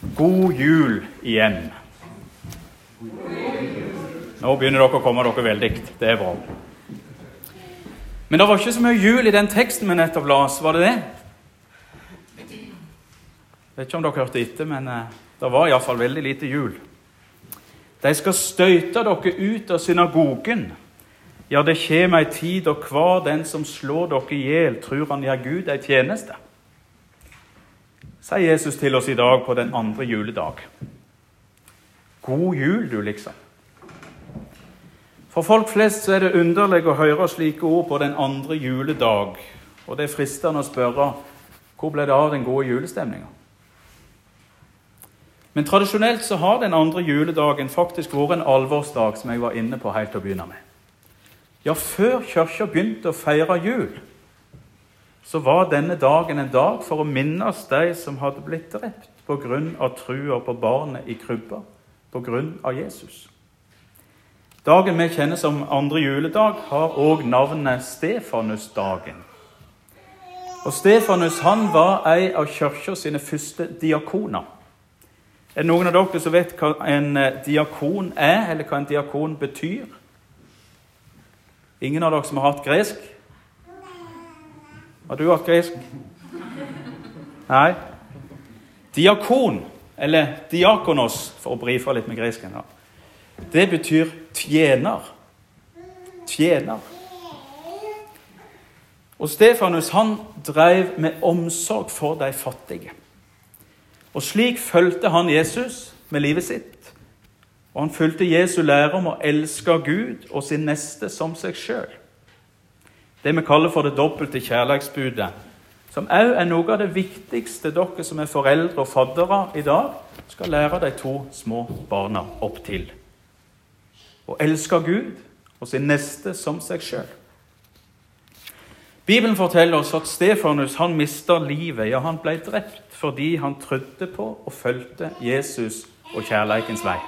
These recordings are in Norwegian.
God jul igjen. Nå begynner dere å komme dere veldig. Det er bra. Men det var ikke så mye jul i den teksten vi nettopp las. Var det det? Vet ikke om dere hørte etter, men eh, det var iallfall veldig lite jul. De skal støyte dere ut av synagogen. Ja, det kommer ei tid og hver den som slår dere i hjel, tror han gjør Gud ei tjeneste. Sier Jesus til oss i dag på den andre juledag. God jul, du, liksom. For folk flest så er det underlig å høre slike ord på den andre juledag. Og det er fristende å spørre hvor ble det av den gode julestemninga? Men tradisjonelt så har den andre juledagen faktisk vært en alvorsdag, som jeg var inne på helt å begynne med. Ja, før kirka begynte å feire jul, så var denne dagen en dag for å minnes de som hadde blitt drept pga. trua på barnet i krybba, pga. Jesus. Dagen vi kjenner som andre juledag, har òg navnet Stefanusdagen. Og Stefanus han var ei av kirka sine første diakoner. Er det noen av dere som vet hva en eh, diakon er, eller hva en diakon betyr? Ingen av dere som har hatt gresk? Har du hatt gresk? Nei. Diakon, eller diakonos, for å brife litt med gresken, ja. det betyr tjener. Tjener. Og Stefanus han drev med omsorg for de fattige. Og Slik fulgte han Jesus med livet sitt. Og han fulgte Jesu lære om å elske Gud og sin neste som seg sjøl. Det vi kaller for det dobbelte kjærlighetsbudet, som òg er noe av det viktigste dere som er foreldre og faddere i dag, skal lære de to små barna opp til. Å elske Gud og sin neste som seg sjøl. Bibelen forteller oss at Stefanus han mista livet. Ja, han ble drept fordi han trodde på og fulgte Jesus og kjærleikens vei.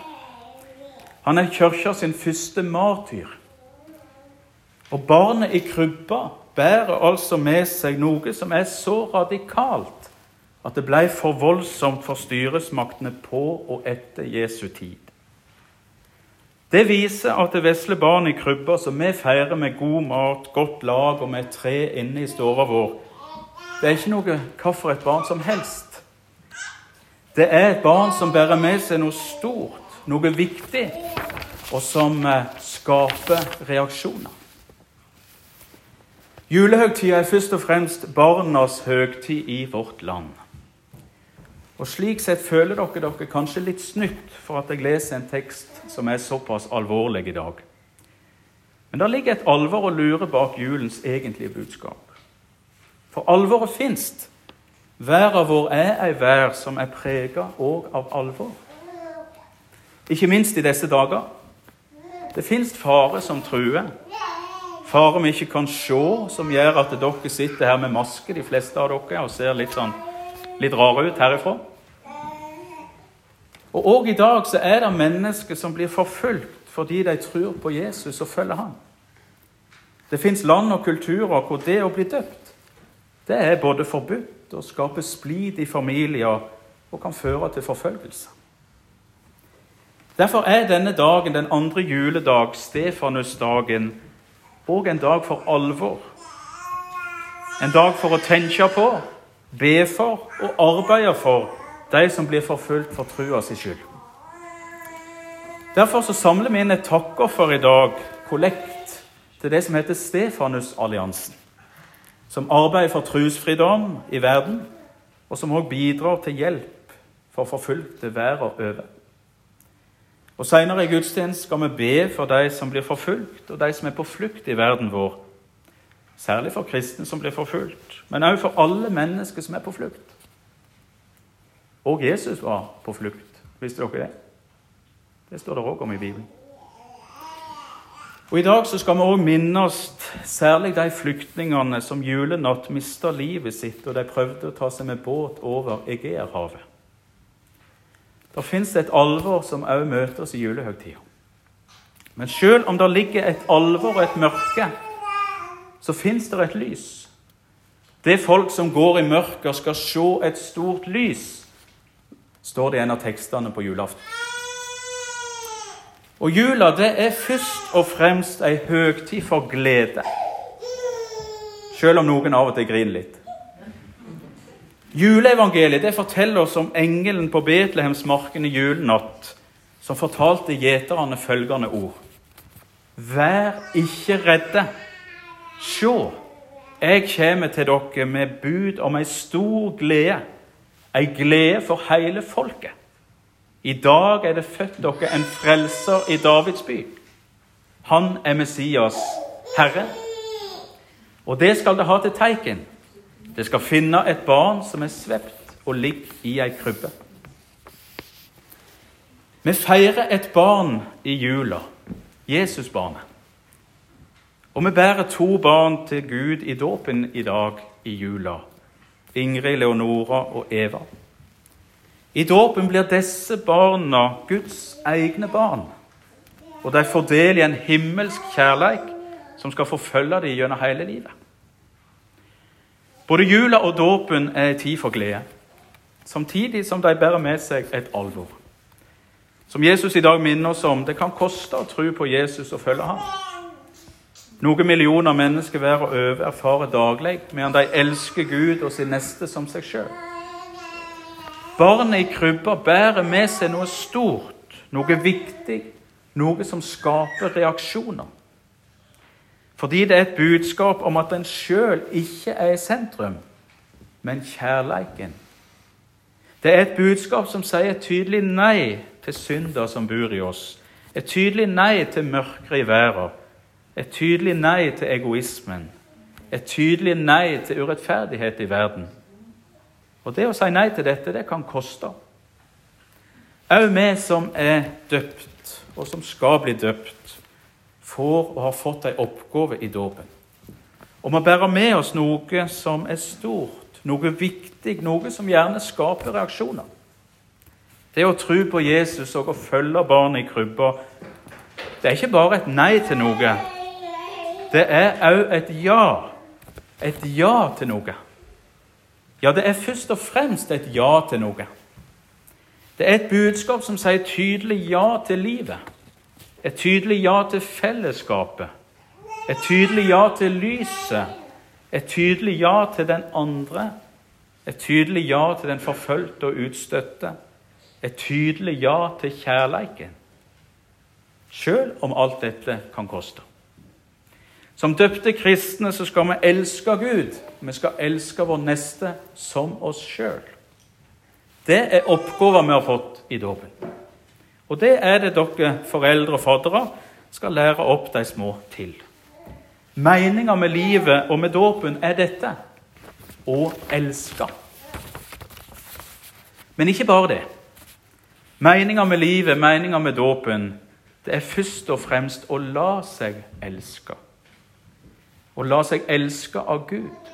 Han er kirka sin første martyr. Og barnet i krybba bærer altså med seg noe som er så radikalt at det ble for voldsomt for styresmaktene på og etter Jesu tid. Det viser at det vesle barnet i krybba, som vi feirer med god mat, godt lag og med tre inne i stua vår, det er ikke noe hva et barn som helst. Det er et barn som bærer med seg noe stort, noe viktig, og som eh, skaper reaksjoner. Julehøgtida er først og fremst barnas høgtid i vårt land. Og Slik sett føler dere dere kanskje litt snytt for at jeg leser en tekst som er såpass alvorlig i dag. Men det ligger et alvor å lure bak julens egentlige budskap. For alvoret fins. Verda vår er ei vær som er prega òg av alvor. Ikke minst i disse dager. Det fins fare som truer. Fare vi ikke kan se, som gjør at dere sitter her med maske, de fleste av dere, og ser litt, sånn, litt rare ut herifra. Og òg i dag så er det mennesker som blir forfulgt fordi de tror på Jesus og følger ham. Det fins land og kulturer hvor det å bli døpt det er både forbudt og skaper splid i familier og kan føre til forfølgelse. Derfor er denne dagen, den andre juledag, Stefanusdagen, òg en dag for alvor. En dag for å tenke på, be for og arbeide for de som blir forfulgt for trua si skyld. Derfor så samler vi inn et takkoffer i dag, kollekt, til det som heter Stefanusalliansen. Som arbeider for trosfridom i verden, og som òg bidrar til hjelp for forfulgte verden over. Og Senere i gudstjenesten skal vi be for de som blir forfulgt, og de som er på flukt i verden vår. Særlig for kristne som blir forfulgt, men også for alle mennesker som er på flukt. Og Jesus var på flukt. Visste dere det? Det står det òg om i Bibelen. Og I dag så skal vi òg minnes særlig de flyktningene som julenatt mista livet sitt, og de prøvde å ta seg med båt over Egeerhavet. Det fins et alvor som òg møter oss i julehøgtida. Men sjøl om det ligger et alvor og et mørke, så fins det et lys. Det folk som går i mørket, skal se et stort lys står det i en av tekstene på julaften. Og jula det er først og fremst ei høgtid for glede. Selv om noen av og til griner litt. Juleevangeliet det forteller oss om engelen på Betlehemsmarken i julenatt, som fortalte gjeterne følgende ord. Vær ikke redde. Sjå, jeg kommer til dere med bud om ei stor glede, ei glede for hele folket. I dag er det født dere en frelser i Davids by. Han er Messias, Herre. Og det skal det ha til teiken. Det skal finne et barn som er svept og ligger i ei krybbe. Vi feirer et barn i jula, Jesusbarnet. Og vi bærer to barn til Gud i dåpen i dag i jula. Ingrid, Leonora og Eva. I dåpen blir disse barna Guds egne barn, og de får del i en himmelsk kjærleik som skal forfølge dem gjennom hele livet. Både jula og dåpen er en tid for glede, samtidig som de bærer med seg et alvor. Som Jesus i dag minner oss om, det kan koste å tro på Jesus og følge ham. Noen millioner mennesker hver og over erfarer daglig, medan de elsker Gud og sin neste som seg sjøl. Barnet i krybba bærer med seg noe stort, noe viktig, noe som skaper reaksjoner. Fordi det er et budskap om at en sjøl ikke er i sentrum, men kjærleiken. Det er et budskap som sier et tydelig nei til synder som bor i oss. Et tydelig nei til mørket i verden. Et tydelig nei til egoismen. Et tydelig nei til urettferdighet i verden. Og det å si nei til dette, det kan koste. Òg vi som er døpt, og som skal bli døpt, får og har fått ei oppgave i dåpen. Og vi bærer med oss noe som er stort, noe viktig, noe som gjerne skaper reaksjoner. Det å tro på Jesus og å følge barnet i krybba, det er ikke bare et nei til noe. Det er òg et ja. Et ja til noe. Ja, det er først og fremst et ja til noe. Det er et budskap som sier tydelig ja til livet. Et tydelig ja til fellesskapet. Et tydelig ja til lyset. Et tydelig ja til den andre. Et tydelig ja til den forfulgte og utstøtte. Et tydelig ja til kjærleiken. Sjøl om alt dette kan koste. Som døpte kristne så skal vi elske Gud. Vi skal elske vår neste som oss sjøl. Det er oppgaven vi har fått i dåpen. Og det er det dere foreldre og faddere skal lære opp de små til. Meninga med livet og med dåpen er dette å elske. Men ikke bare det. Meninga med livet, meninga med dåpen, det er først og fremst å la seg elske Å la seg elske av Gud.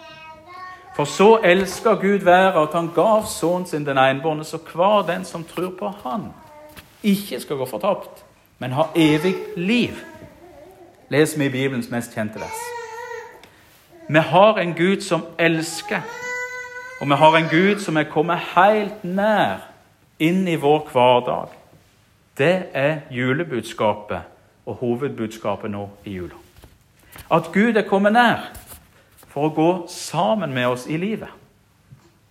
For så elsker Gud verden at han gav sønnen sin den enbårne, så hver den som tror på Han, ikke skal gå fortapt, men ha evig liv. Les vi i Bibelens mest kjente vers. Vi har en Gud som elsker, og vi har en Gud som er kommet helt nær inn i vår hverdag. Det er julebudskapet og hovedbudskapet nå i jula. At Gud er kommet nær for å gå sammen med oss i livet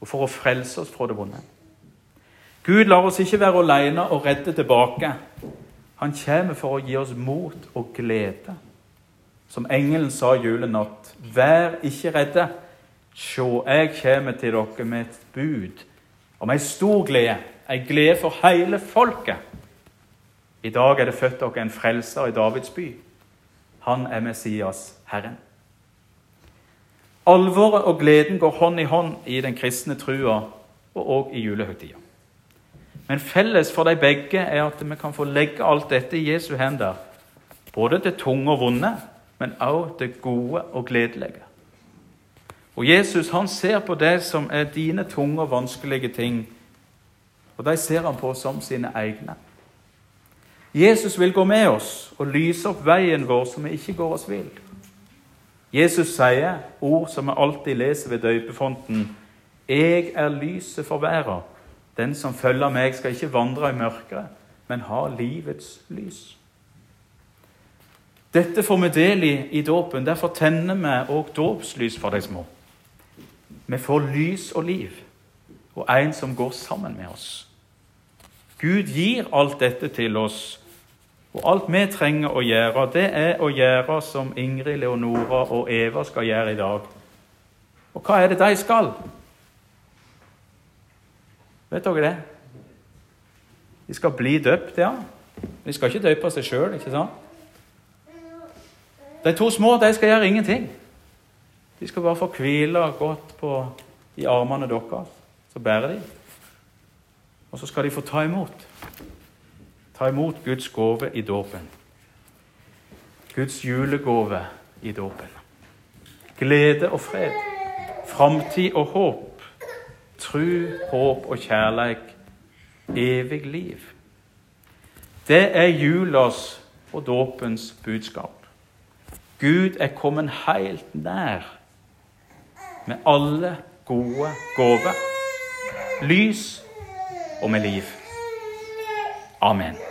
og for å frelse oss fra det vonde. Gud lar oss ikke være alene og redde tilbake. Han kommer for å gi oss mot og glede. Som engelen sa julenatt, vær ikke redde. Se, jeg kommer til dere med et bud om ei stor glede, ei glede for hele folket. I dag er det født dere en frelser i Davids by. Han er Messias, Herren. Alvoret og gleden går hånd i hånd i den kristne trua og òg i julehøytida. Men felles for de begge er at vi kan få legge alt dette i Jesu hender. Både det tunge og vonde, men òg det gode og gledelige. Og Jesus han ser på det som er dine tunge og vanskelige ting, og de ser han på som sine egne. Jesus vil gå med oss og lyse opp veien vår så vi ikke går oss vill. Jesus sier ord som vi alltid leser ved døypefonten. Jeg er lyset for verden. Den som følger meg, skal ikke vandre i mørket, men ha livets lys. Dette får vi del i i dåpen. Derfor tenner vi òg dåpslys for de små. Vi får lys og liv, og en som går sammen med oss. Gud gir alt dette til oss, og alt vi trenger å gjøre, det er å gjøre som Ingrid, Leonora og Eva skal gjøre i dag. Og hva er det de skal? Vet dere det? De skal bli døpt, ja. De skal ikke døpe seg sjøl, ikke sant? De to små de skal gjøre ingenting. De skal bare få hvile godt på, i armene deres. Så bærer de. Og så skal de få ta imot. Ta imot Guds gave i dåpen. Guds julegave i dåpen. Glede og fred. Framtid og håp. Tru, håp og kjærleik. Evig liv. Det er julas og dåpens budskap. Gud er kommet helt nær med alle gode gaver. Lys og med liv. Amen.